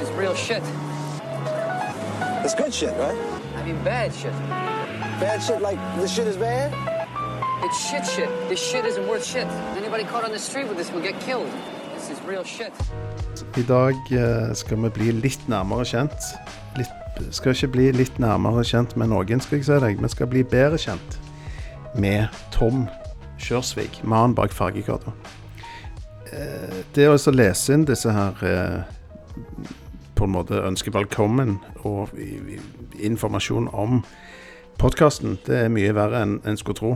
This is real shit. It's good shit, right? I mean bad shit. Bad shit like this shit is bad? It's shit shit. This shit isn't worth shit. Anybody caught on the street with this will get killed. This is real shit. I dag eh, skal vi bli litt nærmere kjent. Litt, skal ikke bli litt nærmere kjent med noen, skal jeg si deg. Vi skal bli bedre kjent med Tom Kjørsvik, mannen bak Fargegata. Eh, Det å lese inn disse her eh, på en måte ønske velkommen og informasjon om podkasten, det er mye verre enn en skulle tro.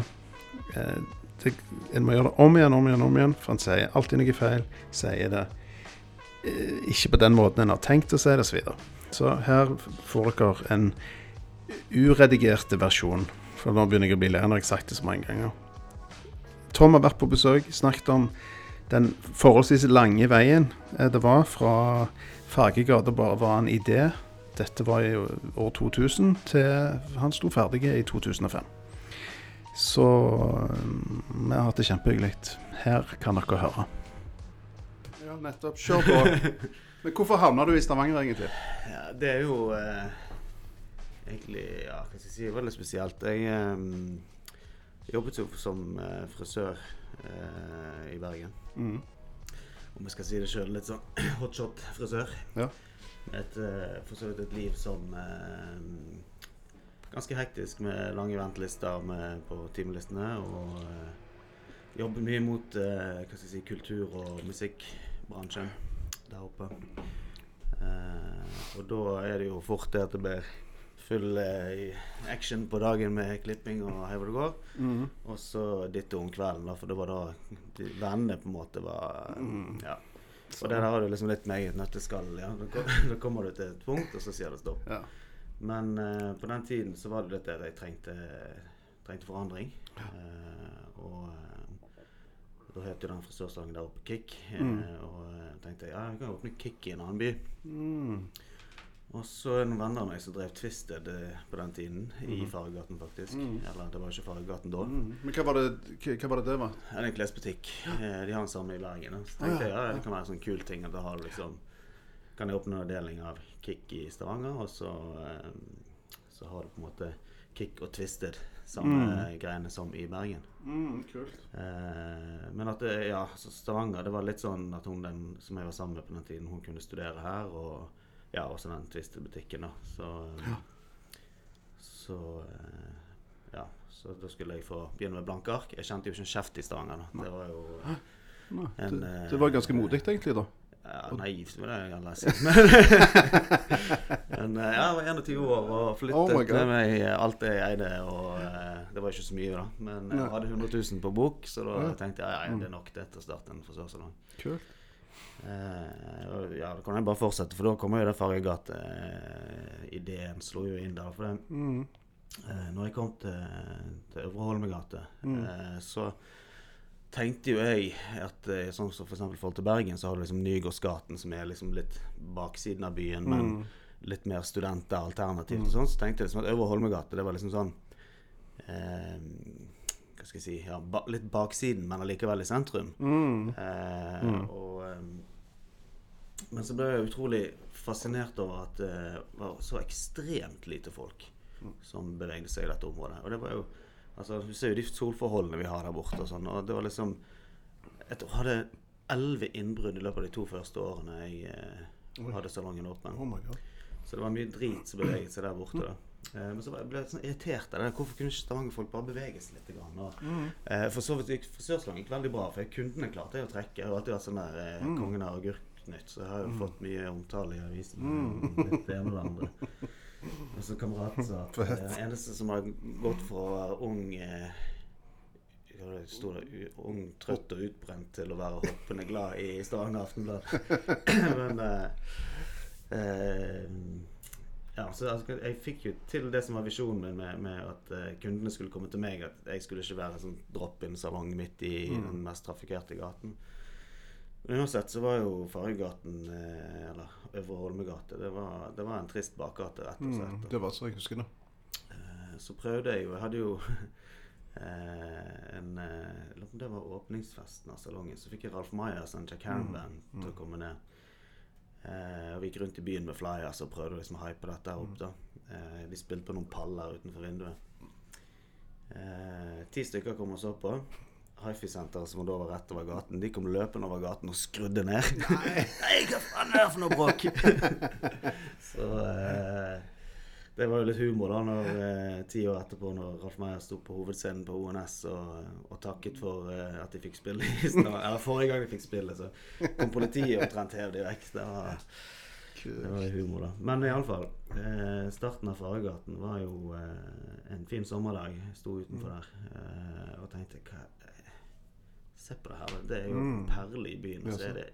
Eh, det, en må gjøre det om igjen, om igjen, om igjen, for en sier alltid noe feil. Sier det eh, ikke på den måten en har tenkt å si det, osv. Så, videre. så her får dere en uredigerte versjon. For nå begynner jeg å bli lei når jeg har sagt det så mange ganger. Tom har vært på besøk, snakket om den forholdsvis lange veien eh, det var fra Fargegata bare var en idé. Dette var i år 2000 til han sto ferdig i 2005. Så mm, vi har hatt det kjempehyggelig. Her kan dere høre. Ja, nettopp. Kjør på. Men hvorfor havna du i Stavanger, egentlig? Ja, det er jo eh, egentlig ja, hva skal jeg si, veldig spesielt. Jeg eh, jobbet jo som eh, frisør eh, i Bergen. Mm. Om jeg skal si det sjøl, litt sånn hotshot-frisør. Ja. Et, eh, for så vidt et liv som eh, Ganske hektisk med lange ventelister med, på timelistene. Og eh, jobber mye mot eh, hva skal jeg si, kultur- og musikkbransjen der oppe. Eh, og da er det jo fort det at det blir full eh, action på dagen med klipping og hei hvor det går. Mm. Og så ditto om kvelden, da, for det var da de vennene på en måte var Mm. Ja. Og der har du liksom litt meg i et nøtteskall. Ja. Da, da kommer du til et punkt, og så sier det stopp. Ja. Men eh, på den tiden så var det litt der jeg trengte, trengte forandring. Eh, og eh, da het jo den frisørsalongen der oppe Kick. Eh, Mm. Og jeg tenkte ja, jeg kan åpne Kick i en annen by. Mm. Og så noen venner av meg som drev Twisted eh, på den tiden. I Mhm. Fargegaten, faktisk. Mm. Eller det var ikke Fargegaten da. Mm. Men hva var, det, hva, var det det var? En klesbutikk. Eh, De har den samme i Bergen. Så tenkte jeg ja, det kan være en sånn kul ting. at Da har du liksom kan jeg åpne en avdeling av Kick i Stavanger, og så, eh, så har du på en måte Kick og Twisted, samme greiene som i Bergen. Mm, kult. Eh, men at ja, Stavanger Det var litt sånn at hun den som jeg var sammen med på den tiden, hun kunne studere her. Og ja, også den Twisted-butikken, da. Så, ja. så eh, ja, så da skulle jeg få begynne med blanke ark. Jeg kjente jo ikke en kjeft i Stavanger. da. Det var jo Nei, En, det, eh, det var ganske modig, egentlig, da. ja, naivt, vil jeg gjerne si. Men eh, ja, jeg var 21 år og flyttet oh med meg alt jeg eide. Og eh, det var ikke så mye, da. Men jeg hadde 100 000 på bok, så da tenkte jeg ja, ja, Mm. det er nok det til å starte en frisørsalong. Kult. Eh, og ja, da kan jeg bare fortsette, for da kommer jo det Fargegate-ideen slo jo inn der. For det, Mm. uh, når jeg kom til, til Øvre Holmegate, Mm. eh, så tenkte jo jeg at eh, sånn som eksempel i forhold til Bergen, så har du liksom Nygårdsgaten, som er liksom litt baksiden av byen, men Mm. litt mer studenteralternativt Mm. sånn. Så tenkte jeg liksom at Øvre Holmegate, det var liksom sånn eh, Hva skal jeg si ja, ba, Litt baksiden, men allikevel i sentrum. Mm. Eh, Mm. og, eh, men så ble jeg utrolig fascinert over at det var så ekstremt lite folk Mm. som bevegde seg i dette området. Og det var jo Altså, Du ser jo de solforholdene vi har der borte og sånn. Og det var liksom Jeg hadde elleve innbrudd i løpet av de to første årene jeg eh, hadde salongen åpen. Oh. Så det var mye drit som beveget seg der borte. Eh, men så ble jeg sånn irritert av det. Hvorfor kunne ikke Stavanger-folk bare bevege seg litt? Grann? Og, Mm. eh, for så vidt gikk frisørsalongen veldig bra, for kundene klarte jeg å trekke. Har alltid vært sånn der eh, Mm. kongen av agurknytt, så jeg har jo fått mye omtale i avisen. Mm. Det ene og det andre. Og så kameraten sa at det den eneste som har gått fra å være ung eh, sto det, ung, trøtt og utbrent til å være hoppende glad i Stavanger Aftenblad. Men eh, eh, ja, så altså, jeg fikk jo til det som var visjonen min med, med at eh, kundene skulle komme til meg. At jeg skulle ikke være en sånn drop-in-salong midt i Mm. den mest trafikkerte gaten. Men uansett så var jo Fargegaten, eh, eller Øvre Holmegate, det var, det var en trist bakgate, rett og Mm. slett. Det var så jeg husker det. Eh, så prøvde jeg jo Jeg hadde jo eh, en Det var åpningsfesten av salongen. Så fikk jeg Ralf Meyers og Jack Harren Band til å komme ned. Og vi gikk rundt i byen med flyers og prøvde liksom å hype dette opp. da. Vi de spilte på noen paller utenfor vinduet. Ti stykker kom og så på. Hifi-senteret, som da var rett over gaten, de kom løpende over gaten og skrudde ned. Nei, hva faen er det for noe bråk? så eh, det var jo litt humor da når eh, ti år etterpå, når Ralf Meyer sto på hovedscenen på ONS og, og takket for eh, at de fikk spille. Eller forrige gang de fikk spille, så kom politiet omtrent hev direkte. Det var, det var humor, da. Men iallfall. Eh, starten av Faregaten var jo eh, en fin sommerdag. Sto utenfor der eh, og tenkte hva, eh, Se på det her. Det er jo en perle i byen, og så er det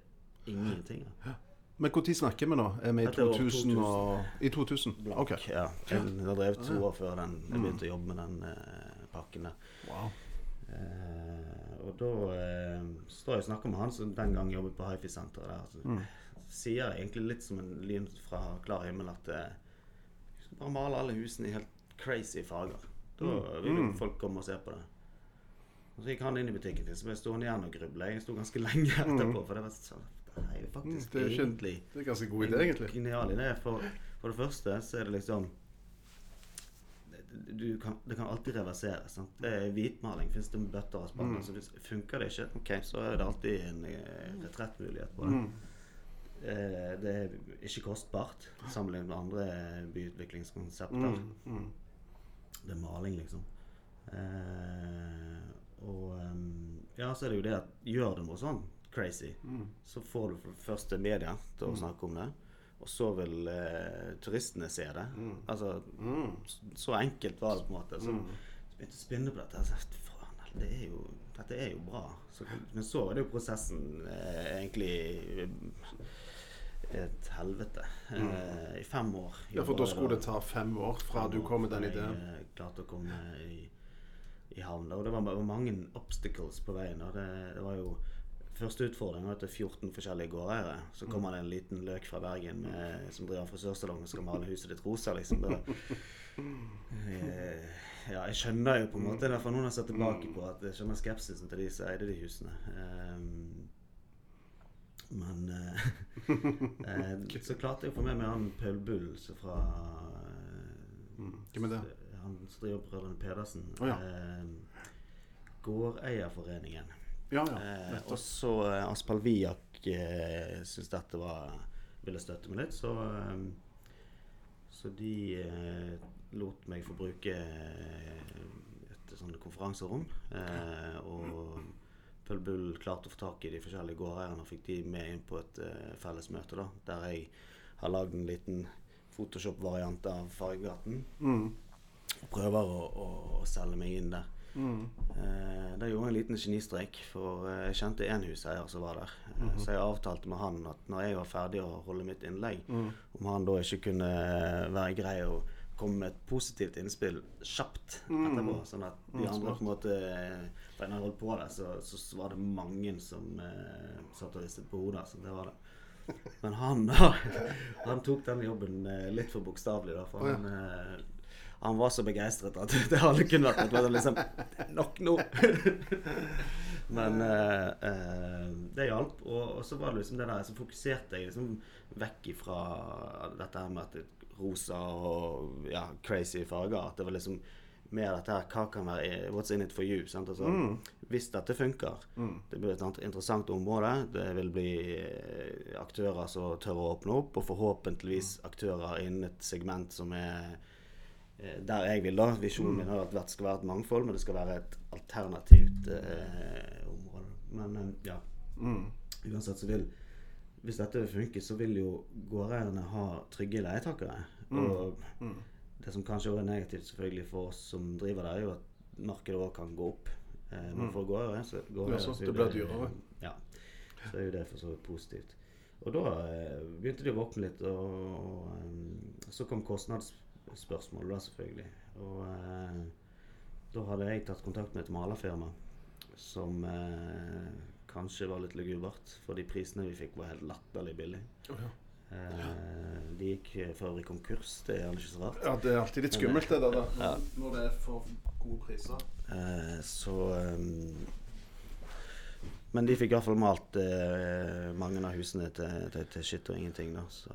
ingenting. da. Men når snakker vi nå? Er vi i Dette er år 2000? Og, I 2000? Blank. Ja. Jeg har drevet to år før den, jeg begynte å jobbe med den eh, pakken der. Wow. Eh, og da eh, står jeg og snakker med han som den gang jobbet på Hifi-senteret der. Så sier jeg egentlig litt som en lyn fra klar himmel at eh, vi skal bare male alle husene i helt crazy farger. Da vil jo folk komme og se på det. Og så gikk han inn i butikken sin, så ble jeg stående igjen og gruble. Jeg sto ganske lenge etterpå, for det var sånn Det er jo faktisk Det er, egentlig det er ganske god idé, egentlig. Genial idé. For, for det første så er det liksom du kan, Det kan alltid reverseres. Sant? Det er hvitmaling. Fins det bøtter og spanner, så hvis, funker det ikke, ok, så er det alltid en eh, retrettmulighet på det. Eh, det er ikke kostbart sammenlignet med andre byutviklingskonsepter. Det er maling, liksom. Eh, og um, ja, så er det jo det at gjør du noe sånn crazy, så får du for det første media til å snakke om det. Og så vil eh, turistene se det. Altså, så- Så enkelt var det på en måte. Så begynte jeg å spinne på dette. så, Faen, det er jo, dette er jo bra. Så, men så var det jo prosessen eh, egentlig et helvete. Eh, I fem år. Ja, for da skulle det ta fem år fra du kom med den jeg, ideen. eh, klarte å komme i, i havn. Og det var, mange obstacles på veien. Og det, det var jo Første utfordring var at det er 14 forskjellige gårdeiere. Så Mm. kommer det en liten løk fra Bergen med, som driver frisørsalong og skal male huset ditt rosa. liksom. Det, eh, ja, jeg skjønner jo på en måte det, for noen har sett tilbake Mm. på at jeg skjønner skepsisen til de som eide de husene. Ehm, men eh, eh, så klarte jeg å få med meg han Paul Bull fra eh, Hvem er det? Han som driver Brødrene Pedersen. Oh, ja. eh, Gårdeierforeningen. Ja, ja. Eh, og så eh, Aspal Viak eh, syntes dette var ville støtte meg litt, så eh, Så de eh, lot meg få bruke et sånt konferanserom. Eh, og Pøl Bull klarte å få tak i de forskjellige gårdeierne og fikk de med inn på et eh, fellesmøte, da, der jeg har lagd en liten Photoshop-variant av Fargegaten. Prøver å, å, å selge meg inn der. Eh, da gjorde jeg en liten genistrek, for eh, jeg kjente en huseier som var der. Eh, Så jeg avtalte med han at når jeg var ferdig å holde mitt innlegg, om han da ikke kunne være grei å komme med et positivt innspill kjapt etterpå. Sånn at de andre på en måte eh, For når jeg holdt på der, så, så, var det mange som eh, satt og ristet på hodet. Så det var det. Men han da Han tok den jobben litt for bokstavelig, da. For han han var så begeistret at det hadde kun vært at det liksom "Det er Nok nå! Men eh, eh, det hjalp. Og, og så var det liksom det der Så fokuserte jeg liksom vekk ifra dette her med at det rosa og ja, crazy farger. At det var liksom mer dette her Hva kan være What's in it for you? Sant? Altså, Hvis dette funker, det blir et interessant område. Det vil bli eh, aktører som tør å åpne opp, og forhåpentligvis aktører innen et segment som er der jeg vil, da. Visjonen min har vært det skal være et mangfold, men det skal være et alternativt eh, område. Men eh, ja. Uansett så vil Hvis dette vil funke, så vil jo gårdeierne ha trygge leietakere. Og det som kanskje også er negativt selvfølgelig for oss som driver der, er jo at markedet òg kan gå opp. Eh, men for gårdeiere så, går Ja, så så er det blir dyrere. Ja. Så er jo det for så vidt positivt. Og da eh, begynte de å våkne litt, og, og eh, så kom kostnadsspørsmålet da, selvfølgelig. Og eh, da hadde jeg tatt kontakt med et malerfirma som eh, kanskje var litt lugubert, for de prisene vi fikk var helt latterlig billige. Eh, de gikk eh, for øvrig konkurs, det er gjerne ikke så rart. Ja, det er alltid litt skummelt det der, da. Ja. Når det er for gode priser. Eh, så ehm, Men de fikk iallfall malt eh, mange av husene til, til, til shit og ingenting. da, så...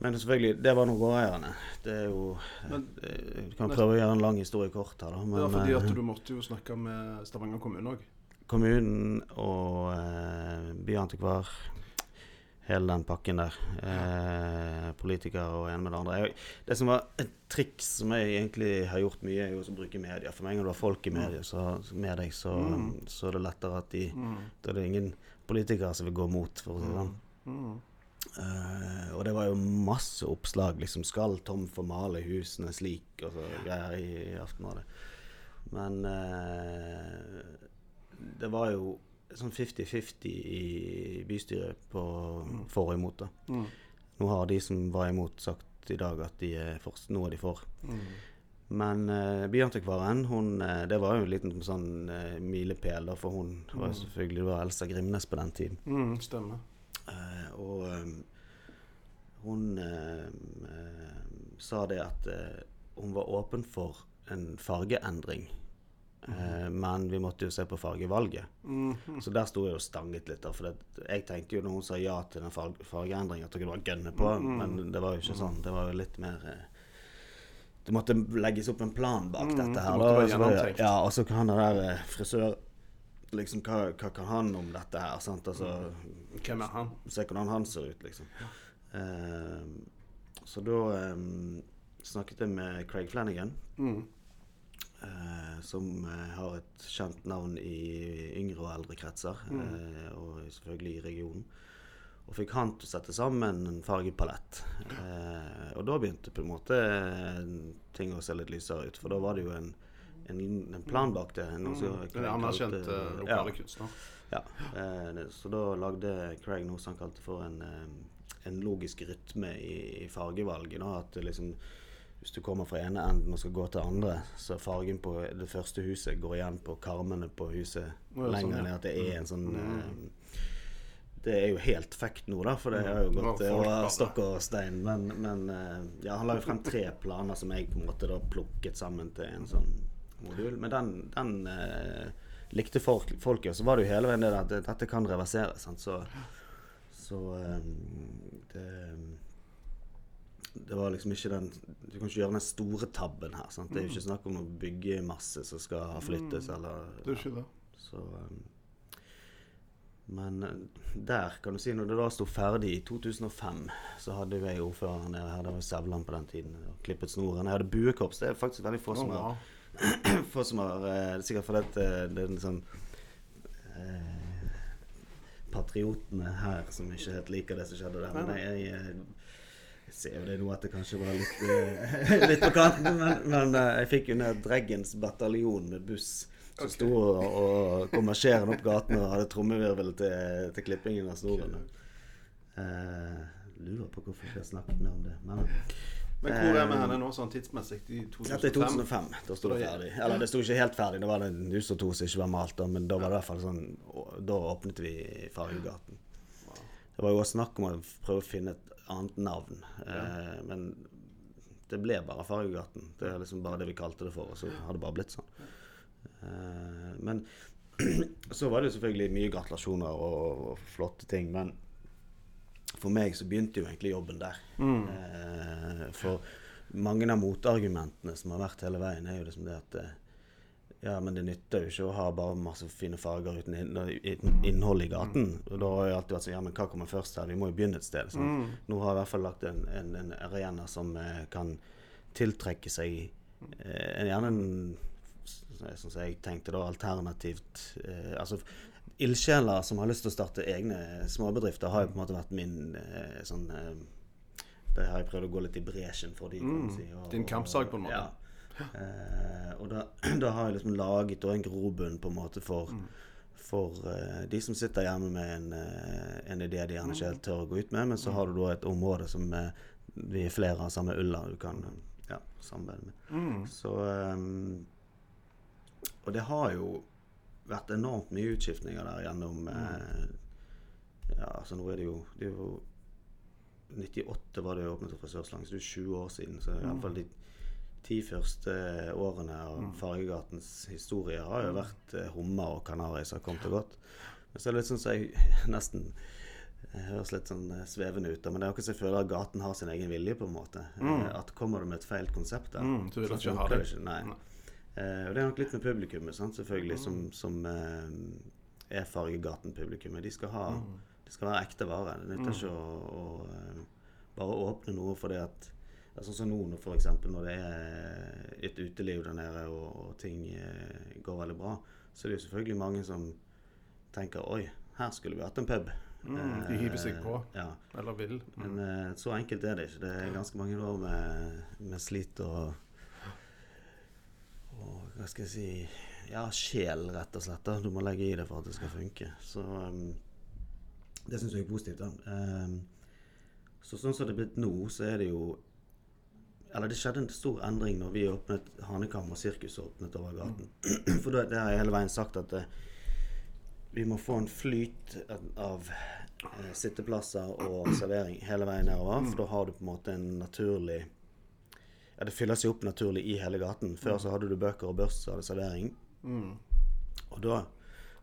Men selvfølgelig, det var noe gårdeierne. Det er jo Men- eh, Du kan prøve å gjøre en lang historie kort her, da. Det Men var fordi at eh, du måtte jo snakke med Stavanger kommune òg. kommunen og eh, byantikvar, hele den pakken der. Eh, politikere og en med det andre. Jeg, det som var et triks som jeg egentlig har gjort mye, er jo å bruke media. For meg når du har folk i media så, med deg, så, så er det lettere at de Da er det ingen politikere som vil gå mot, for å si det sånn. Eh, og det var jo masse oppslag. liksom Skal Tom formale male husene slik? Og så greier i, i Aftenbladet. Men uh, det var jo sånn 50-50 i bystyret på for og imot. da. Nå har de som var imot, sagt i dag at de er for, nå er de for. Men uh, byantikvaren, hun, eh, det var jo en liten sånn eh, milepæl, for hun var jo selvfølgelig det var Elsa Grimnes på den tiden. Mm, stemmer. Eh, og ehm, hun ehm, ehm, sa det at eh, hun var åpen for en fargeendring. Eh, men vi måtte jo se på fargevalget. Så der sto jeg og stanget litt. da, For det, jeg tenkte jo når hun sa ja til den farge, fargeendringen, at dere var gønne på, men det var jo ikke sånn. Det var jo litt mer eh, Det måtte legges opp en plan bak dette det her. måtte da, så det-. Ja, og så kan han der eh, frisør Liksom, hva, hva kan han om dette her? sant? Altså, Hvem er han? Se hvordan han ser ut, liksom. Eh, så da eh, snakket jeg med Craig Flanagan, Mm. eh, som eh, har et kjent navn i yngre og eldre kretser, eh, og selvfølgelig i regionen. Og fikk han til å sette sammen en fargepalett. Eh, og da begynte på en måte ting å se litt lysere ut, for da var det jo en, en, en plan bak det. Noe som En anerkjent kalte- eh, lokale kunstner. Ja, eh, så da lagde Craig noe som han kalte for en, eh, en logisk rytme i, i fargevalget. Da, at liksom, hvis du kommer fra ene enden og skal gå til andre, så fargen på det første huset går igjen på karmene på huset ja, lenger sånn, ja. ned. At det er en sånn eh, Det er jo helt fact nå, da, for det har jo gått over stokk og stein. Men, men eh, ja, han la jo frem tre planer som jeg på en måte da plukket sammen til en sånn modul. Men den, den eh, likte folk, folket. Så var det jo hele veien det at dette kan reverseres. Sant? Så, så eh, det, det var liksom ikke den Du kan ikke gjøre den store tabben her. Sant? Det er jo ikke snakk om å bygge masse som skal flyttes, eller Det er ikke det. så um, Men uh, der, kan du si, når det da sto ferdig i 2005, så hadde jo jeg ordføreren nede her, det var Sevland på den tiden, og klippet snoren. Jeg hadde buekorps. Det er faktisk veldig få som har. få som har eh, Det er sikkert fordi at eh, det er en sånn eh, Patriotene her som ikke helt liker det som skjedde der. Men jeg, jeg, jeg ser jo det nå at det kanskje var litt, eh, litt på kanten. Men, men jeg fikk jo ned Dreggens bataljon med buss. Som sto og, og kom marsjerende opp gaten og hadde trommevirvel til, til klippingen av snoren. Eh, lurer på hvorfor jeg snakket om det. Men, Men hvor er vi henne nå sånn tidsmessig? I 2005? dette er 2005. Da sto det ferdig. Eller det sto ikke helt ferdig, da var det en hus og to som ikke var malt, men da var det i hvert fall sånn Da åpnet vi Fargegaten. Det var jo også snakk om å prøve å finne et annet navn, eh, men det ble bare Fargegaten. Det er liksom bare det vi kalte det for, og så har det bare blitt sånn. Eh, men så var det jo selvfølgelig mye gratulasjoner og, og flotte ting, men for meg så begynte jo egentlig jobben der. Eh, for mange av motargumentene som har vært hele veien, er jo liksom det at eh, ja, men det nytter jo ikke å ha bare masse fine farger uten inn- inn- innhold i gaten. Og da har jeg alltid vært sånn Ja, men hva kommer først her? Vi må jo begynne et sted. Sånn. Nå har jeg i hvert fall lagt en, en, en arena som eh, kan tiltrekke seg eh, en gjerne en som jeg tenkte da, alternativt eh, Altså ildsjeler som har lyst til å starte egne småbedrifter, har jo på en måte vært min eh, sånn eh, Det har jeg prøvd å gå litt i bresjen for de, mm, si. og- Din kampsak, på en måte. Ja. Eh, og da, da har jeg liksom laget en grobunn på en måte for, for eh, de som sitter hjemme med en, eh, en idé de gjerne ikke helt tør å gå ut med, men så har du da et område som eh, vi er flere av samme ulla du kan ja, samarbeide med. Så eh, Og det har jo vært enormt mye utskiftninger der gjennom eh, Ja, altså nå er det jo Det er jo 98 var det åpnet for frisørslang, så det er 20 år siden. Så i alle fall de ti første årene av Fargegatens historie har jo vært eh, hummer og kanari som har kommet og gått. Men så er det litt sånn så jeg nesten det høres litt sånn eh, svevende ut, men det er akkurat som jeg føler at gaten har sin egen vilje, på en måte. Mm. At kommer du med et feil konsept der, Mm, så ikke ha funker det. ikke. Nei. Eh, og det er nok litt med publikummet, selvfølgelig, som, som eh, er Fargegaten-publikummet. De skal ha Det skal være ekte vare. Det nytter ikke å, å eh, bare åpne noe fordi at ja, Sånn som nå, for eksempel, når det er et uteliv der nede og, og ting eh, går veldig bra, så er det jo selvfølgelig mange som tenker Oi, her skulle vi hatt en pub. Mm, de hiver seg på. Eh, Ja. Eller vil. Men eh, så enkelt er det ikke. Det er ganske mange år med, med slit og hva skal jeg si Ja, sjel, rett og slett. Du må legge i det for at det skal funke. Så um, det syns jeg er positivt. da. Um, så sånn som det er blitt nå, så er det jo Eller det skjedde en stor endring når vi åpnet Hanekam og Sirkus åpnet over gaten. For da, det har jeg hele veien sagt at eh, vi må få en flyt av eh, sitteplasser og servering hele veien nedover. For da har du på en måte en naturlig Ja, det fyller seg opp naturlig i hele gaten. Før så hadde du bøker og børs så hadde servering. Og da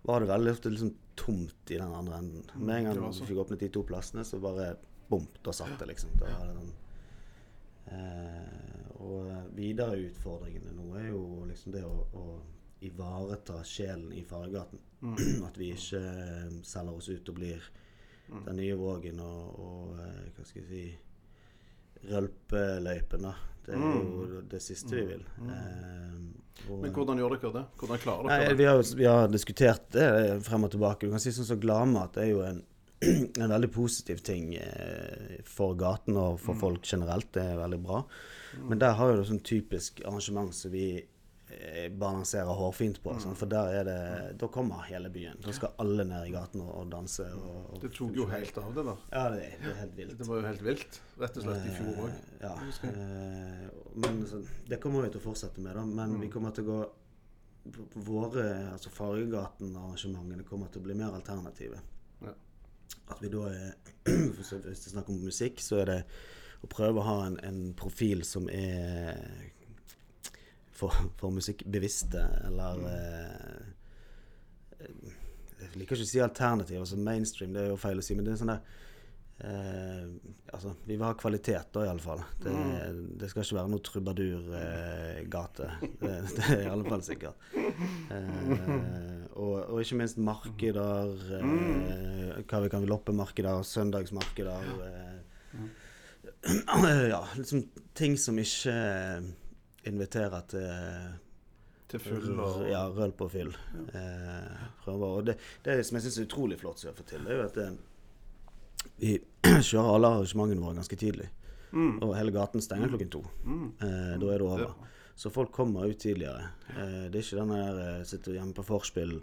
var det veldig ofte liksom tomt i den andre enden. Med en gang du sånn. fikk åpnet de to plassene, så bare bom, da satt det liksom. Da var det den, eh, Og videre utfordringene nå er jo liksom det å, å ivareta sjelen i Fargegaten. At vi ikke eh, selger oss ut og blir den nye Vågen og, og eh, hva skal jeg si Rølpeløypen. Det er jo det siste vi vil. Eh, Men hvordan gjør dere det? Hvordan klarer dere det? vi har, vi har diskutert det frem og tilbake. Du kan si sånn som Gladmat er jo en, en veldig positiv ting eh, for gaten og for folk generelt. Det er veldig bra. Men der har jo det sånn typisk arrangement som vi eh, balanserer hårfint på. Sånn, for der er det Da kommer hele byen. Da skal alle ned i gaten og, og danse. Og, og Det tok jo helt av, det da. Ja, det, det er helt vilt. Det var jo helt vilt. Rett og slett i fjor òg. Eh, Ja. eh, men så, det kommer vi til å fortsette med, da. Men Mm. vi kommer til å gå Våre altså Fargegaten-arrangementene kommer til å bli mer alternative. Ja. At vi da er Hvis det er snakk om musikk, så er det å prøve å ha en, en profil som er for, for musikkbevisste, eller Mm. eh, Jeg liker ikke å si alternativ, altså mainstream, det er jo feil å si, men det er sånn der eh, Altså, vi vil ha kvalitet, da, iallfall. Det, Mm. det skal ikke være noe trubadurgate. det, det er i alle fall sikkert. Eh, og, og ikke minst markeder. Eh, hva vi kan loppemarkeder, søndagsmarkeder. Eh, ja, liksom ting som ikke inviterer til Til full og ja, røll på fyll. Eh, prøver. Og det, det som jeg syns er utrolig flott som vi får til, det er jo at det, vi kjører alle arrangementene våre ganske tidlig. Og hele gaten stenger klokken to. Eh, da er det over. Så folk kommer ut tidligere. Eh, det er ikke den der eh, sitte hjemme på vorspiel,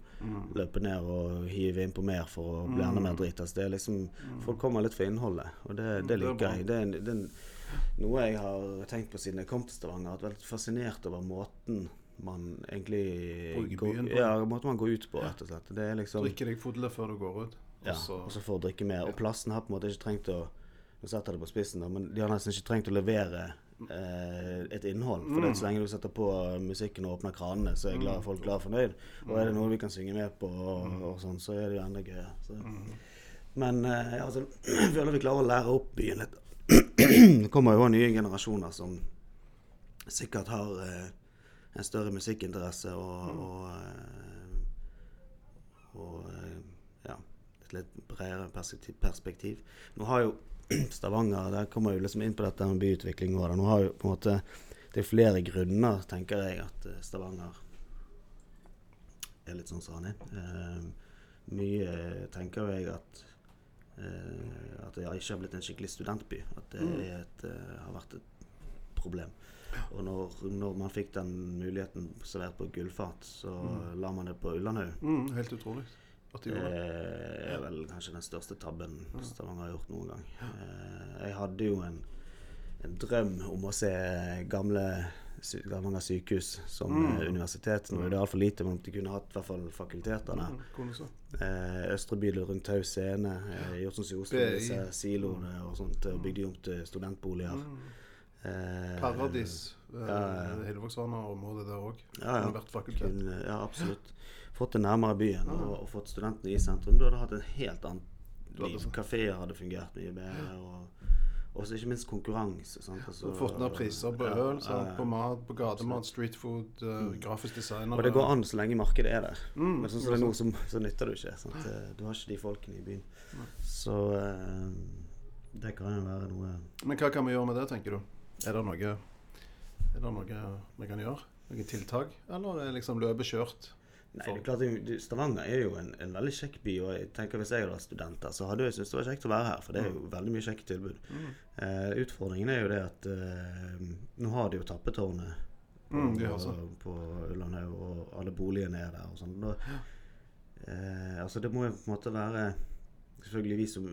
løpe ned og hive innpå mer for å bli enda mer dritas. Det er liksom Folk kommer litt for innholdet, og det, det Det er liker jeg. Det er, en- det er en- noe jeg har tenkt på siden jeg kom til Stavanger. At vært fascinert over måten man egentlig går, ja, måten man går ut på, rett og slett. Det er liksom Drikke deg fulle før du går ut. ja, Og så og så får drikke mer. Og plassen har på en måte ikke trengt å Nå setter jeg det på spissen, da, men de har nesten ikke trengt å levere eh, et innhold. For det, Mm. så lenge du setter på musikken og åpner kranene, så er glad, folk glad og fornøyd. Og er det noe vi kan synge med på, og, Mm. og sånn, så er det jo enda gøyere. Men eh, ja, altså, jeg føler vi klarer å lære opp byen litt. Kommer jo nye generasjoner som sikkert har eh, en større musikkinteresse og, og, eh, og eh, ja, et litt bredere perspektiv, perspektiv. Nå har jo Stavanger Der kommer jo liksom inn på dette med byutvikling òg. Nå har jo på en måte Det er flere grunner, tenker jeg, at eh, Stavanger er litt sånn som han er. Eh, mye tenker jeg at at det ikke har blitt en skikkelig studentby. At det er et, eh, har vært et problem. Og når, når man fikk den muligheten servert på gullfat, så la man det på Ullandhaug. mm, Helt utrolig at de Det gjorde det. er vel kanskje den største tabben Stavanger har gjort noen gang. Eh, Jeg hadde jo en, en drøm om å se gamle Stavanger sykehus som mm. universitet. Nå er det altfor lite, men de kunne hatt i hvert fall fakultetene. Mm. Eh, Østre bydel rundt Tau scene. Eh, gjort sånn som i Oslo, disse siloene og sånt. og Bygd de om til studentboliger. Eh, Paradis. ja, ja. Eh, Hillevågsvannet-området der òg. Ja, ja. Vært fakultet. Ja, absolutt. fått det nærmere byen og, og fått studentene i sentrum. Du hadde hatt en helt annet liv. Kafeer hadde fungert mye bedre. Og, og ikke minst konkurranse. Sant? Altså, Fått ned priser på øl, ja, på mat, på gatemat, street food, eh, grafisk designer Og det går an så lenge markedet er der. Mm, Men sånn som det er nå, så, så nytter du ikke. Sant? Eh, Du har ikke de folkene i byen. Så eh, det kan jo være noe Men hva kan vi gjøre med det, tenker du? Er det noe, er det noe vi kan gjøre? Noen tiltak? Eller er liksom løpet kjørt? Nei, det er klart, Stavanger er jo en, en veldig kjekk by. Og jeg tenker Hvis jeg hadde vært student så hadde jeg syntes det var kjekt å være her. For det er jo veldig mye kjekke tilbud. Eh, utfordringen er jo det at eh, nå har de jo tappetårnet på, Mm, de på Ullandhaug, og alle boligene er der og sånn. Da, eh, altså det må jo på en måte være Selvfølgelig vi som,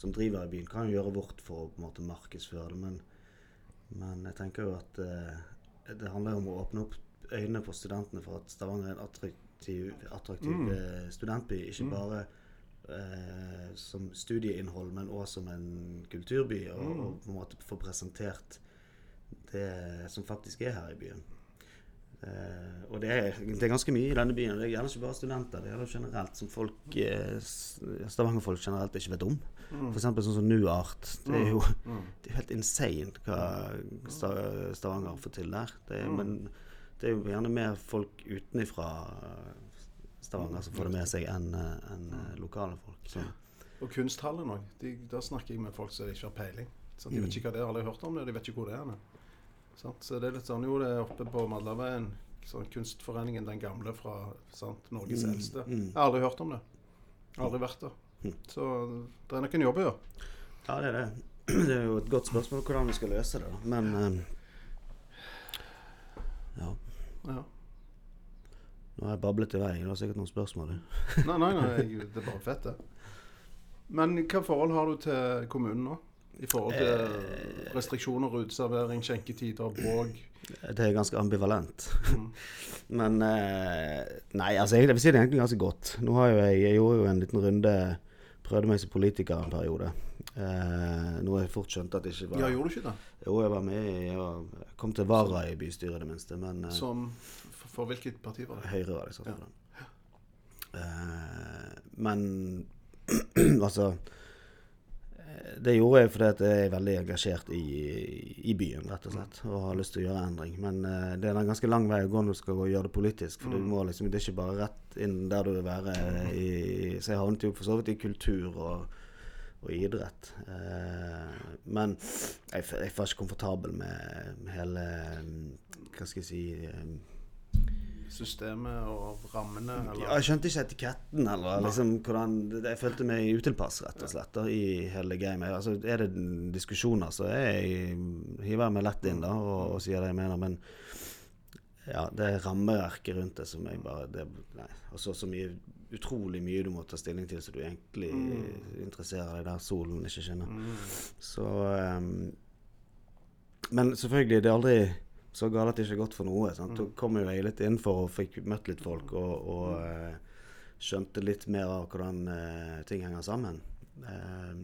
som driver i byen, kan jo gjøre vårt for å på en måte markedsføre det, men, men jeg tenker jo at det handler jo om å åpne opp øynene på studentene for at Stavanger er en attraktiv, attraktiv Mm. eh, studentby. Ikke bare eh, som studieinnhold, men òg som en kulturby. Og, Mm. og på en måte få presentert det som faktisk er her i byen. Eh, og det er, det er ganske mye i denne byen. Det gjelder ikke bare studenter. Det gjelder generelt som folk eh, Stavanger-folk generelt ikke vet om. For eksempel sånn som Nuart. Det er jo det er helt insane hva Stavanger får til der. Det Men det er jo gjerne mer folk utenifra Stavanger som får det med seg, enn en eh, lokale folk. Så. Og kunsthallen òg. Der snakker jeg med folk som ikke har peiling. Så de vet ikke hva det er, alle har hørt om det, de vet ikke hvor det er. Sant? Så det er litt sånn, Jo, det er oppe på Madlaveien. Sånn kunstforeningen Den Gamle fra sant? Norges eldste. Jeg har aldri hørt om det. Aldri vært der. Så det er nok en jobb å gjøre. Ja, det er det. Det er jo et godt spørsmål hvordan vi skal løse det, da. Men um, Ja. Ja. Nå har jeg bablet i vei. Du har sikkert noen spørsmål. Nei, nei, nei jeg, det er bare fett, det. Men hva forhold har du til kommunen nå? I forhold til restriksjoner, uteservering, skjenketider, bråk? Det er ganske ambivalent. Men eh, Nei, altså jeg, vil si det egentlig ganske godt. Nå har jo jeg, jeg gjorde jo en liten runde Prøvde meg som politiker en periode. Eh, har jeg fort skjønt at det ikke var Ja, gjorde du ikke det? Jo, jeg var med i Jeg kom til vara i bystyret, det minste. Men eh, Som for, for hvilket parti var det? Høyre var det jeg sa. fall. Eh, men altså Det gjorde jeg fordi jeg er veldig engasjert i, i byen, rett og slett. Og har lyst til å gjøre endring. Men uh, det er en ganske lang vei å gå når du skal gjøre det politisk. For du må liksom, det er ikke bare rett inn der du vil være. I, så jeg havnet jo for så vidt i kultur og, og idrett. Uh, men jeg, jeg var ikke komfortabel med, hele mm, Hva skal jeg si eh, Systemet og rammene? ja, Eller? jeg skjønte ikke etiketten, eller liksom hvordan Jeg følte meg utilpass, rett og slett, da, i hele gamet. Altså, er det diskusjoner, så jeg, hiver meg lett inn da og, og sier det jeg mener, men ja, det er rammeverket rundt det som jeg bare det, Nei. Og så så mye Utrolig mye du må ta stilling til, så du egentlig interesserer deg der solen ikke skinner. Så um, Men selvfølgelig, det er aldri så galt at det ikke er godt for noe. Sant? Da kom jo jeg litt innenfor og fikk møtt litt folk og, og eh, skjønte litt mer av hvordan uh, ting henger sammen. Uh,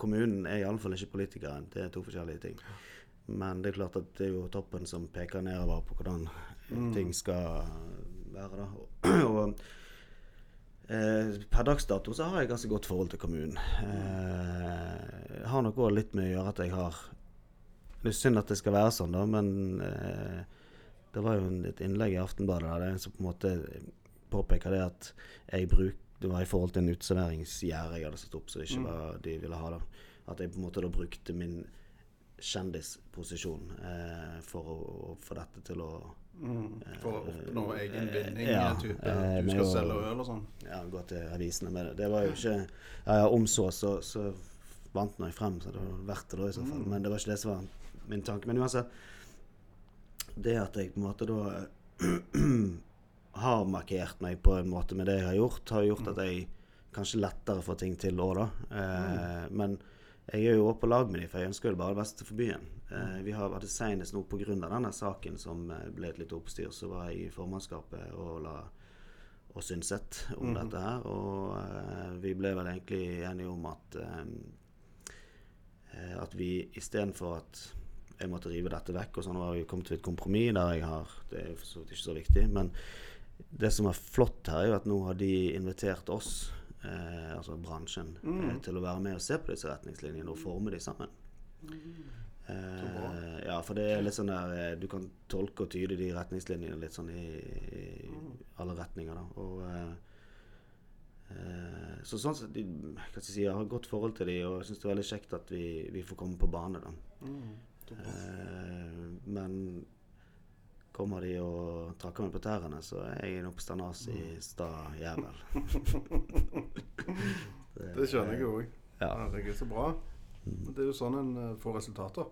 kommunen er iallfall ikke politikeren. Det er to forskjellige ting. Men det er klart at det er jo toppen som peker nedover på hvordan mm. ting skal være. da. Og, Eh, per dags dato så har jeg ganske godt forhold til kommunen. Eh, jeg har nok òg litt med å gjøre at jeg har Det er synd at det skal være sånn, da, men eh, det var jo et innlegg i Aftenbadet der det er en som på en måte påpeker det at jeg bruk, det var i forhold til en uteserveringsgjerde jeg hadde satt opp, så ikke var de ville ha det. At jeg på en måte da brukte min kjendisposisjon eh, for å, å få dette til å For å oppnå egen vinning? ja, type, eh, du skal å- selge øl og sånn? ja, gå til avisene med det. Det var jo ikke Ja, ja, om så, så, så vant nå jeg frem, så det var verdt det da i så fall. Men det var ikke det som var min tanke. Men uansett, det at jeg på en måte da har markert meg på en måte med det jeg har gjort, har gjort at jeg kanskje lettere får ting til òg, da. Eh, Men jeg er jo òg på lag med dem, for jeg ønsker jo bare det beste for byen. Eh, vi har vært senest nå pga. denne saken som eh, ble et lite oppstyr, så var jeg i formannskapet og la og synset om dette her. Og eh, vi ble vel egentlig enige om at eh, at vi istedenfor at jeg måtte rive dette vekk, og sånn var vi kommet til et kompromiss der jeg har Det er for så vidt ikke så viktig, men det som er flott her, er jo at nå har de invitert oss, eh, altså bransjen, eh, til å være med og se på disse retningslinjene og forme de sammen. Eh, ja, for det er litt sånn der eh, Du kan tolke og tyde de retningslinjene litt sånn i, i alle retninger, da. Og eh, eh, Så sånn sett jeg si, Jeg har et godt forhold til dem, og jeg syns det er veldig kjekt at vi, vi får komme på bane, da. Eh, men kommer de og trakker meg på tærne, så er jeg en oppstandasig sta jævel. Det skjønner jeg òg. Ja. Herregud, så bra. Det er jo sånn en eh, får resultater.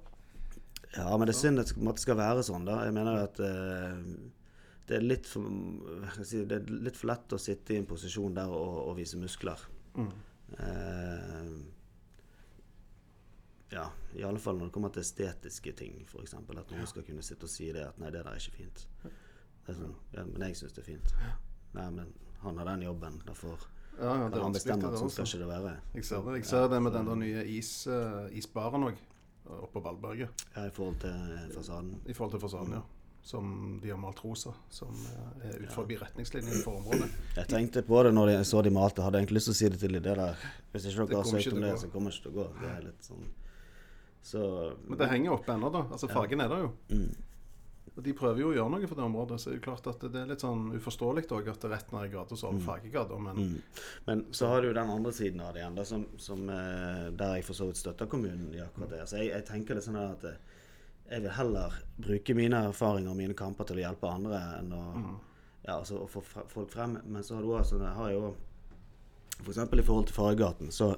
Ja, men det er synd at det skal være sånn. da. Jeg mener at eh, det, er litt for, si, det er litt for lett å sitte i en posisjon der og, og vise muskler. Eh, ja, i alle fall når det kommer til estetiske ting, f.eks. At noen skal kunne sitte og si det at 'nei, det der er ikke fint'. Det er sånn, ja, Men jeg syns det er fint. Nei, men han har den jobben. Derfor Ja, ja, det kan han bestemme at sånn skal ikke det være. Jeg ser det, jeg ser det med den der nye is, uh, isbaren òg, oppe på Valberget. Ja, I forhold til eh, fasaden. I forhold til fasaden, ja. Som de har malt rosa. Som eh, er ut forbi retningslinjene for området. Jeg tenkte på det når jeg så de malte. Hadde egentlig lyst til å si det til de der. Hvis ikke dere har søkt om det, så kommer det ikke til å gå. Det er litt sånn Så Men det henger oppe ennå, da. Altså Fargen er der jo. mm. Og de prøver jo å gjøre noe for det området. Så det er jo klart at det er litt sånn uforståelig òg at retten er rett over i gata så har du fargegater. Men Mm. Men så har du den andre siden av det igjen, da, som, som, eh, der jeg for så vidt støtter kommunen i akkurat det. Så jeg, jeg tenker litt sånn at eh, jeg vil heller bruke mine erfaringer og mine kamper til å hjelpe andre enn å, ja, altså, å få folk frem. Men så har du også, har jeg jo F.eks. i forhold til Fargegaten, så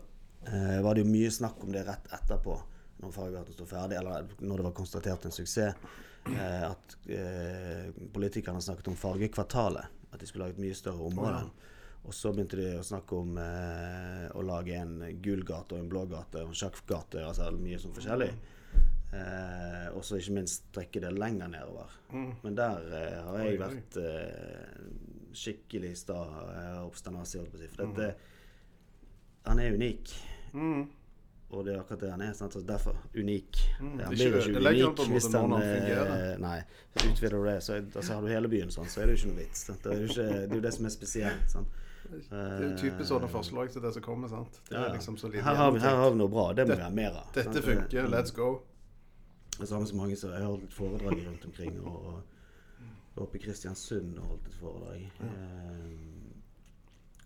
eh, var det jo mye snakk om det rett etterpå, når Fargegaten sto ferdig, eller når det var konstatert en suksess, eh, at eh, politikerne snakket om Fargekvartalet. At de skulle lage et mye større område. Og så begynte de å snakke om eh, å lage en gul gate og en blå gate og en sjakkgate, altså mye sånn forskjellig. Eh, og så ikke minst trekke det lenger nedover. Men der eh, har jeg vært eh, skikkelig sta eh, å. For dette Han er unik. mm, Og det er akkurat det han er. Sant? Så derfor unik. Han Det er blir ikke- ikke han unik hvis han han eh. Nei. Så utvider du det, så altså, har du hele byen sånn, så er det jo ikke noe vits. Det, er jo ikke, det er jo det som er spesielt. Sant? det er jo typisk sånne forslag til det som kommer. sant? Det Ja, ja. liksom her, har vi, her har vi noe bra. Det må Det- vi ha mer av. Dette Det- funker, let's go. Det er samme som mange som har holdt foredrag rundt omkring. Og, og oppe i Kristiansund og holdt et foredrag. Eh,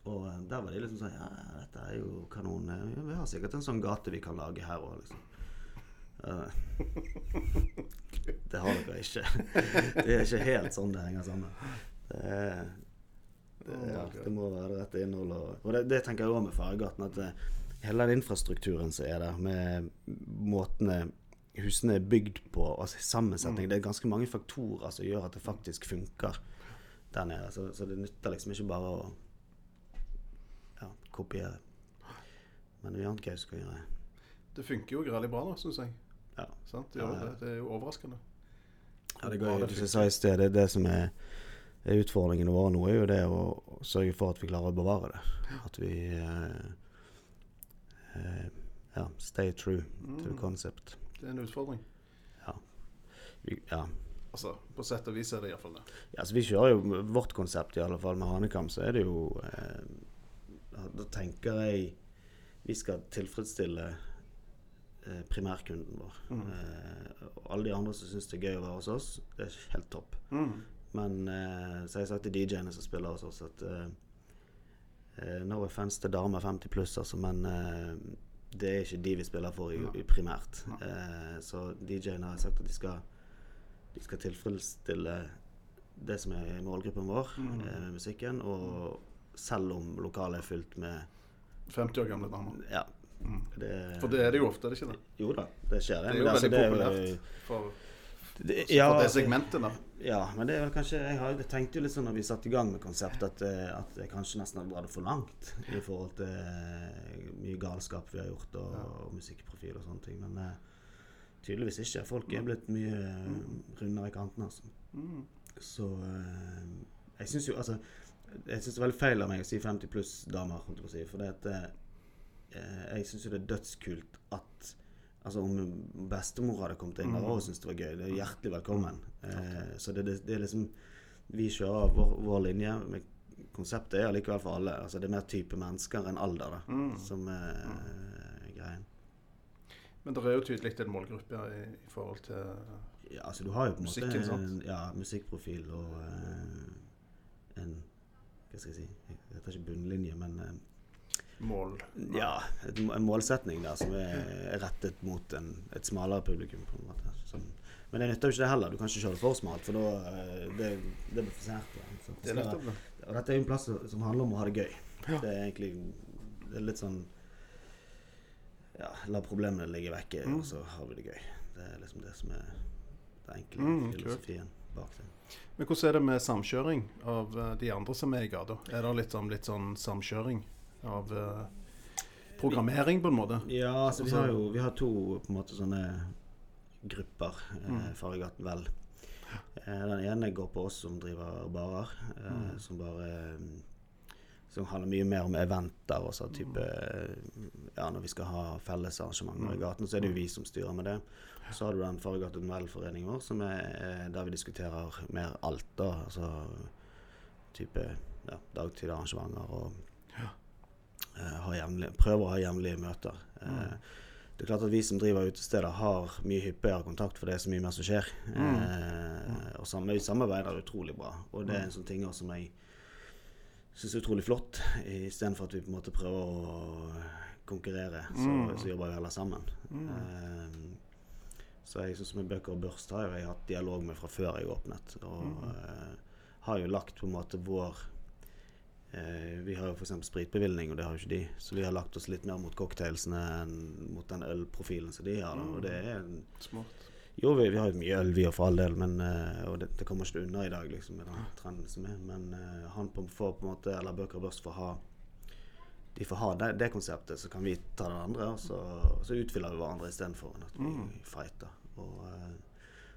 og eh, der var de liksom sånn Ja, dette er jo kanon. Eh, Vi har sikkert en sånn gate vi kan lage her òg, liksom. Eh, det har dere ikke. Det er ikke helt sånn det henger sammen. Det, er, det, ja, det må være det rette innholdet. Og, og det, det tenker jeg òg med Fargegaten. At hele den infrastrukturen som er der, med måtene husene er bygd på, og sammensetning Det er ganske mange faktorer som gjør at det faktisk funker der nede. Så, så det nytter liksom ikke bare å kopiere. Men vi har annet gøy som kan gjøre. Det funker jo greit bra nå, syns jeg. Ja. Sant? Det, Ja, det. det er jo overraskende. Ja, det går jo, det som jeg i sted, det er det som er, er utfordringene våre nå, er jo det å sørge for at vi klarer å bevare det. At vi eh, eh, ja, stay true to the concept. Det er en utfordring. Ja. Vi, ja. Altså, På sett og vis er det iallfall det. ja, altså, vi kjører jo vårt konsept, i alle fall med Hanekam, så er det jo eh, Da tenker jeg vi skal tilfredsstille eh, primærkunden vår. Eh, og alle de andre som syns det er gøy å være hos oss, det er helt topp. Men eh, så har jeg sagt til DJ-ene som spiller hos oss, at eh, eh, No offense til damer 50 pluss, altså, men eh, det er ikke de vi spiller for i, i primært. Eh, så DJ-ene har sagt at de skal, de skal tilfredsstille det som er målgruppen vår eh, med musikken, og selv om lokalet er fylt med 50 år gamle damer. Ja. Det, For det er det jo ofte, er det ikke det? Jo da, det skjer. Det Det er men jo altså, veldig det populært for, Det, for ja, det altså- segmentet da. Ja, men det er vel kanskje Jeg, har, jeg tenkte jo litt sånn når vi satte i gang med konseptet, at, eh, at jeg kanskje nesten hadde dratt det for langt i forhold til eh, mye galskap vi har gjort, og, og musikkprofil og sånne ting. Men eh, tydeligvis ikke. Folk er blitt mye eh, rundere i kantene, altså. Så eh, jeg syns jo altså Jeg syns det er veldig feil av meg å si 50 pluss damer, holdt jeg på å si. For det at eh, jeg syns jo det er dødskult at Altså Om bestemor hadde kommet inn og også syntes det var gøy, det er hjertelig velkommen. Eh, så det, det, det er liksom vi kjører vår, vår linje. Med konseptet er allikevel for alle. Altså Det er mer type mennesker enn alder da, Mm. som er eh, greien. Men det er jo tydelig en målgruppe i, i forhold til Ja, altså Du har jo på en måte Musikken, sant? en ja, musikkprofil og eh, en Hva skal jeg si Jeg heter ikke bunnlinje, men Mål. Nei. ja, et, en målsetning der som er rettet mot en, et smalere publikum. på en måte. Som, men det nytter jo ikke det heller. Du kan ikke kjøre det for smalt, for da eh, det, det blir for sært. ja. Så Det det. Og dette er jo en plass som handler om å ha det gøy. Ja. Det er egentlig det er litt sånn Ja, la problemene ligge vekke, Mm. og så har vi det gøy. Det er liksom det som er den enkle Mm, filosofien bak det. Men hvordan er det med samkjøring av eh, de andre som er i gata? Er det litt sånn, litt sånn samkjøring av eh, programmering, på en måte? Ja, altså vi Altså- har jo vi har to på en måte sånne grupper. Eh, Mm. Fargegaten Vel. Eh, den ene går på oss som driver barer, eh, Mm. som bare mm, Som handler mye mer om eventer og sånn type eh, Ja, når vi skal ha fellesarrangementer Mm. i gaten, så er det jo vi som styrer med det. Så har du den Fargegaten Vel-foreningen vår, som er eh, der vi diskuterer mer alt, da. Altså type ja, dagtidarrangementer og ja. uh, prøver å ha jevnlige møter. Mm. Uh, Det er klart at Vi som driver utesteder, har mye hyppigere kontakt, for det er så mye mer som skjer. Mm. Eh, og samme, vi samarbeider utrolig bra. Og det er en sånn ting også som jeg syns er utrolig flott. Istedenfor at vi på en måte prøver å konkurrere, så, Mm. så jobber vi heller sammen. Mm. Så jeg synes med Bøker og Børst har jeg hatt dialog med fra før jeg åpnet. Og Mm. uh, har jo lagt på en måte vår uh, Vi har jo f.eks. spritbevilgning, og det har jo ikke de. Så vi har lagt oss litt mer mot cocktailsene enn mot den ølprofilen som de har. Da. Og det er en Smart. jo, vi, vi har jo mye øl, vi òg, for all del, men, uh, og det, det kommer ikke unna i dag, liksom, med den trenden som er. Men han på, får på en måte, eller Bøker og Børst får ha De får ha det, det konseptet, så kan vi ta det andre, og så, og så utfyller vi hverandre istedenfor at vi Mm. fighter. Og eh,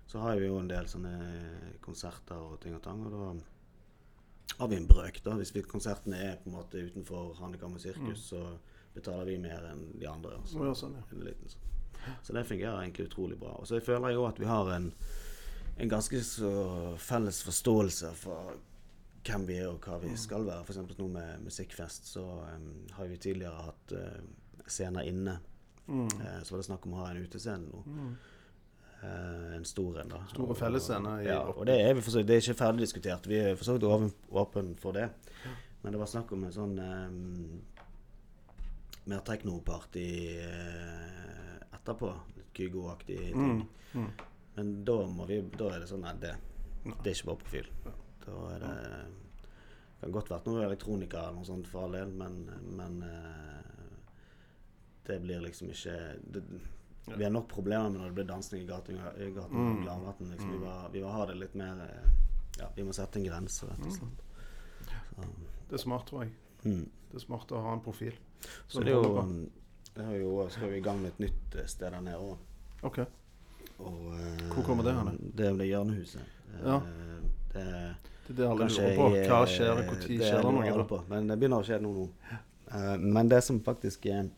så har vi jo en del sånne konserter og ting og tang, og da har vi en brøk, da. Hvis vi, konsertene er på en måte utenfor Handikam og mm. så betaler vi mer enn de andre. Så, ja, sånn, ja. en liten så. Så det fungerer egentlig utrolig bra. Og så føler jeg jo at vi har en, en ganske så felles forståelse for hvem vi er og hva vi skal være. F.eks. nå med Musikkfest så um, har vi tidligere hatt uh, scener inne. Mm. Uh, så var det snakk om å ha en utescene nå. Mm. Uh, en stor en, da. Store fellesscener Ja, og det er, vi for så det er ikke ferdig diskutert. Vi er for så vidt åpen for det. Men det var snakk om en sånn um, mer teknoparty uh, etterpå. Litt Kygo-aktig ting. Mm. Mm. Men da, må vi, da er det sånn at det, det er ikke vår profil. Da er det kan godt vært noe elektronika eller noe sånt for all del, men, men eh, det blir liksom ikke det, Vi har nok problemer med når det blir dansing i gaten, i gaten Mm. og Gladmaten. Liksom. Vi, må, vi må ha det litt mer eh, Ja, vi må sette en grense, rett og slett. Så, Det er smart, tror jeg. mm. Det er smart å ha en profil. så det er jo det er jo, skal vi i gang med et nytt eh, sted der nede òg. OK. Og, Hvor kommer det hen? Det er det Hjørnehuset. Eh, Ja. Det, Det er det alle lurer på. Hva eh, skjer, når skjer det noe? da? på. Men det begynner å skje noe nå. Uh, men det som faktisk er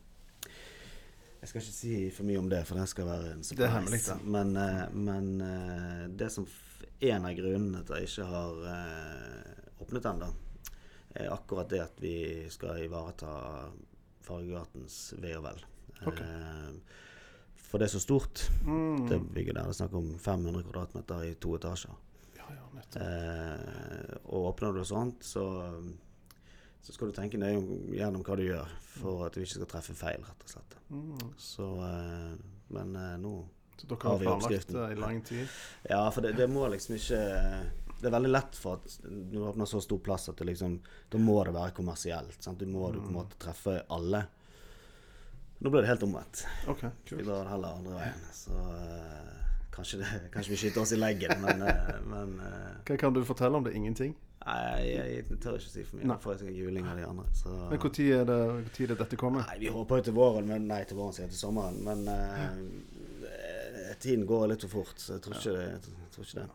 Jeg skal ikke si for mye om det, for det skal være en surprise. Det er hemmelig. Men, uh, men eh, det som en av grunnene til at jeg ikke har eh, åpnet ennå, er akkurat det at vi skal ivareta Fargegatens ve og vel. Okay. Eh, for det er så stort, Mm. det bygget der. Det er snakk om 500 kvadratmeter i to etasjer. Eh, og åpner du sånt, så, så skal du tenke nøye gjennom hva du gjør, for at du ikke skal treffe feil, rett og slett. Mm. Så, eh, men eh, nå Så dere Har vi oppskriften? det i lang tid? Ja, for det, det må liksom ikke Det er veldig lett for at når du åpner så stor plass at det liksom Da må det være kommersielt. Sant? Du må du på en måte treffe alle. Nå ble det helt omvendt. OK, Vi drar det heller andre veien. Så eh, kanskje, det, kanskje vi skyter oss i leggen, men, eh, men eh, Hva kan du fortelle om det? Ingenting? Nei, jeg, jeg tør ikke si for mye. Nei. For jeg skal juling av de andre. Så. Men når er det, hvor tid er det dette kommer? Nei, vi håper jo til våren, men nei, til våren sier jeg til sommeren. Men eh, tiden går litt for fort, så jeg tror ikke det. Jeg tror ikke det.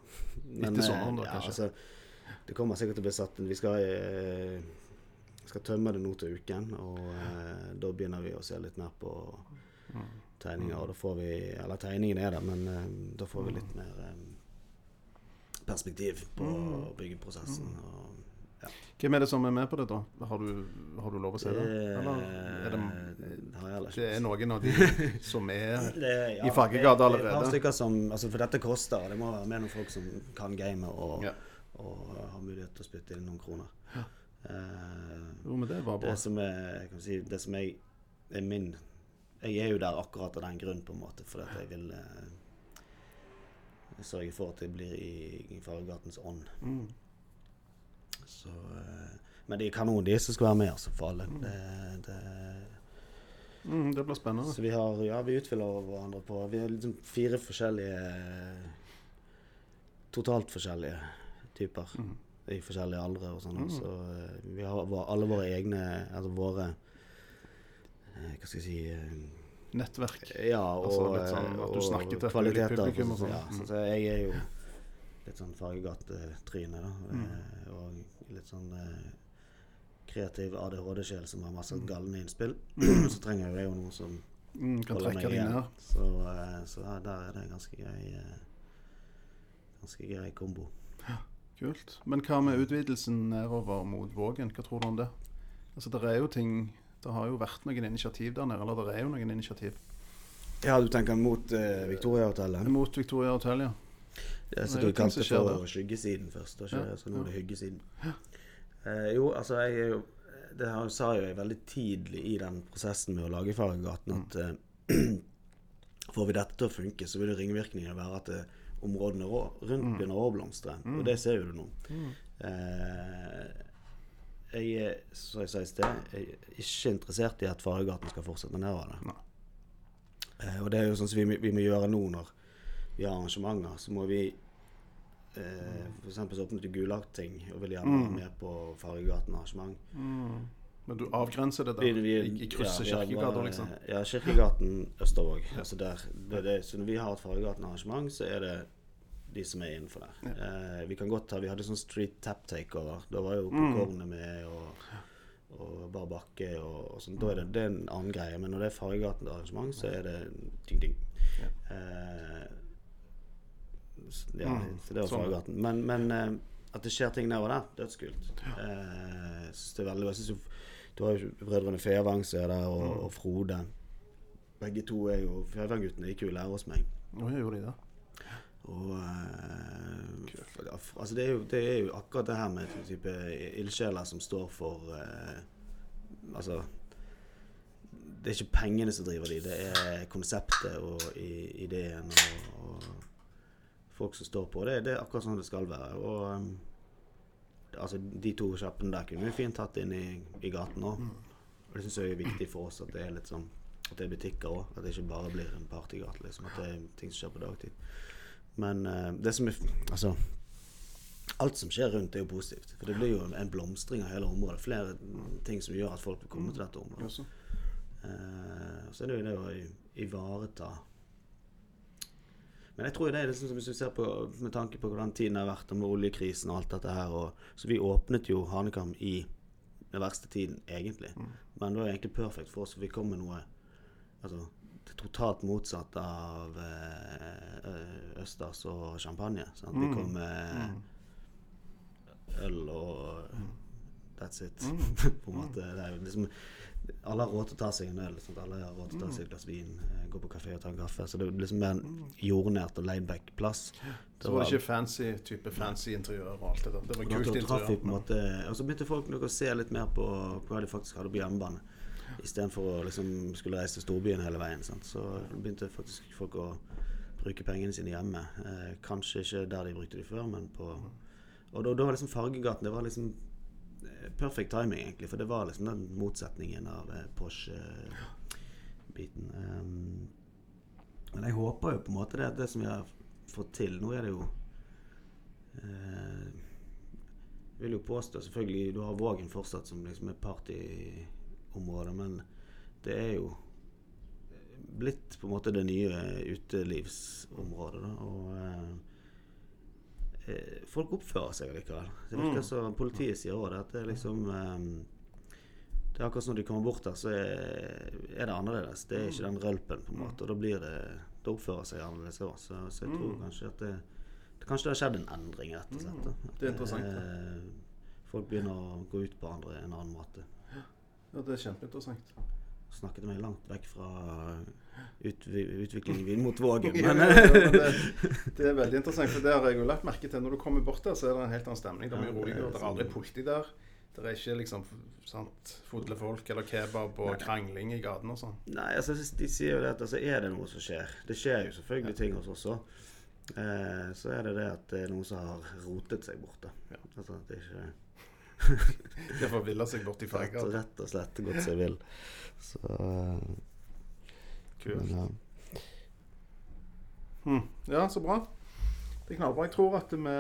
Men, Etter sommeren da, eh, ja, kanskje? Altså, det kommer sikkert til å bli satt Vi skal, eh, skal tømme det nå til uken, og eh, da begynner vi å se litt mer på Mm. Tegninger. Og da får vi Eller tegningen er der, men uh, da får vi litt mer um, perspektiv på byggeprosessen. Og, ja. Hvem er det som er med på det, da? Har du, har du lov å si det? Eller er det, det er noen av de som er Det ja, i Fagergata det er- Det er allerede? stykker som, altså For dette koster. Det må være med noen folk som kan gamet og, Ja. og har mulighet til å spytte inn noen kroner. Eh, Jo, men det var bra. det som er si, Det som er, er min Jeg er jo der akkurat av den grunn, på en måte, fordi at jeg vil eh, sørge for at jeg blir i, Fagergatens ånd. Mm. Så eh, Men de er kanon, de som skal være med, altså, for alle. Det, det, Mm, det blir spennende. så vi har Ja, vi utfyller hverandre på Vi har liksom fire forskjellige Totalt forskjellige typer. Mm. I forskjellige aldre og sånn. Så eh, vi har alle våre egne Altså våre Hva skal jeg si eh, Nettverk. Ja, og, Altså litt sånn at du snakker til kvaliteter. publikum og sånn. Ja, så, så jeg er jo litt sånn fargegatetryne, da. Mm. eh, Og litt sånn eh, kreativ ADHD-sjel som har Mm. masse galne innspill. så trenger jeg jo noen som Mm, kan holder meg igjen. Så, eh, så ja, der er det en ganske grei eh, Ganske grei kombo. Kult. Men hva med utvidelsen nedover mot Vågen? Hva tror du om det? Altså, det er jo ting Det har jo vært noen initiativ der nede, eller det er jo noen initiativ. Ja, du tenker mot eh, Victoriahotellet? Mot Victoria Hotel, ja. Det som du kalte for skyggesiden først, og ikke, Ja, så nå er det ja. hyggesiden. Eh, jo, altså jeg er jo Det her sa jo jeg veldig tidlig i den prosessen med å lage Fargegaten at eh, får vi dette til å funke, så vil det ringvirkningene være at det, områdene rå- rundt begynner å blomstre. Og det ser jo du nå. Eh, jeg er, som jeg sa i sted, jeg er ikke interessert i at Fargegaten skal fortsette nedover. det. Eh, og det er jo sånn som vi, vi må gjøre nå når vi har arrangementer. Så må vi eh, For eksempel til Gulating og vil gjerne være med på Fargegaten-arrangement. Men du avgrenser det der Vi- vi- i, krysset ja, Kirkegata, liksom? Ja, Kirkegaten Østervåg. Altså der, det, det, så når vi har et Fargegaten-arrangement, så er det de som er innenfor der. Eh, vi kan godt ta, vi hadde sånn Street Tap Takeover. Da var jo Mm. popkornet med og, og Bar Bakke og, og sånn. Da er det, det er en annen greie. Men når det er Fargegaten-arrangement, så er det ding, ding. Eh, ja, Mm. så det var Sånn. Fargegaten. Men, men eh, at det skjer ting nedover der, dødskult. Eh, jeg synes det er veldig jeg synes jo du har jo brødrene Fevang som er der, og, Mm. og Frode. Begge to er jo Fevang-guttene gikk jo i lære hos meg. nå gjorde de det? Og eh, Altså, det er, jo, det er jo akkurat det her med type ildsjeler som står for eh, Altså Det er ikke pengene som driver de, det er konseptet og i, ideen og, og folk som står på. Det, det er akkurat sånn det skal være. Og um, altså, de to kjappene der kunne vi fint hatt inn i, i gaten òg. Og det syns jeg er viktig for oss at det er litt sånn At det er butikker òg. At det ikke bare blir en partygate. Liksom, at det er ting som skjer på dagtid. Men eh, det som er Altså Alt som skjer rundt, er jo positivt. For det blir jo en blomstring av hele området. Flere ting som gjør at folk vil komme til dette området. Eh, så er det jo det å ivareta Men jeg tror det er liksom som hvis du ser på med tanke på hvordan tiden har vært, og med oljekrisen og alt dette her og, Så vi åpnet jo Hanekam i den verste tiden, egentlig. Men det var egentlig perfekt for oss, for vi kom med noe Altså det totalt motsatt av eh, eh, østers og champagne. Sant? Vi kom med øl og That's it. på en måte. Det er jo liksom alle har råd til å ta seg en øl. Sant? Alle har råd til å ta seg et glass vin, eh, gå på kafé og ta en kaffe. Så det er liksom mer en jordnært og laidback plass. Så var det ikke fancy type fancy interiør og alt det der. Det var kult interiør. Og så begynte folk nok å se litt mer på, på hva de faktisk hadde på hjemmebane. Istedenfor å liksom skulle reise til storbyen hele veien. Sant? Så begynte faktisk folk å bruke pengene sine hjemme. Eh, kanskje ikke der de brukte de før, men på Og da, da var liksom Fargegaten Det var liksom eh, perfect timing, egentlig. For det var liksom den motsetningen av eh, Porsche-biten. Um, men jeg håper jo på en måte det, det som vi har fått til Nå er det jo eh, Jeg vil jo påstå selvfølgelig Du har Vågen fortsatt som liksom et partyområde, men det er jo blitt på en måte det nye utelivsområdet. Da, og eh, eh, folk oppfører seg likevel. Det virker som politiet sier òg det. At det er liksom eh, Det er akkurat som når de kommer bort der, så er, er det annerledes. Det er ikke den rølpen, på en måte. Og da blir det Det oppfører seg annerledes òg. Så, så jeg tror kanskje at det, det, kanskje det har skjedd en endring, rett og slett. da. At, Mm. det er interessant, eh, folk begynner å gå ut på andre en annen måte. Ja, det er kjempeinteressant. Snakket meg langt vekk fra utviklingen i mot Vågen. Ja, Men, ja, det, det er veldig interessant, for det har jeg jo lagt merke til. Når du kommer bort der, så er det en helt annen stemning. Det er mye Ja, roligere. det er aldri sånn- politi der. Det er ikke liksom sant, folk eller kebab og krangling i gaten og sånn. Nei, altså de sier jo det at altså, er det noe som skjer Det skjer jo selvfølgelig ting hos oss også. Eh, så er det det at det er noen som har rotet seg borte. Ja. Altså det er ikke De får ville seg bort i rett, farger. rett og slett gått seg vill. Så eh, Kult. men, ja. Hmm. Ja, så bra. Det er knallbra. Jeg tror at vi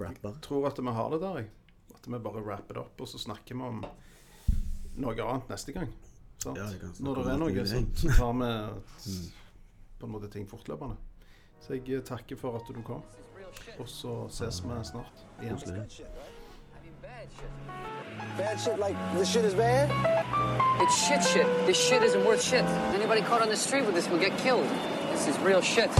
Rapper. tror at vi har det der, jeg. At vi bare rapper det opp, og så snakker vi om noe annet neste gang. Sant? Ja, Når det er noe, så, så tar vi på en måte ting fortløpende. Så jeg eh, takker for at du kom, og så ses vi snart igjen. It's bad shit. Bad shit like this shit is bad? It's shit shit. This shit isn't worth shit. Anybody caught on the street with this will get killed. This is real shit.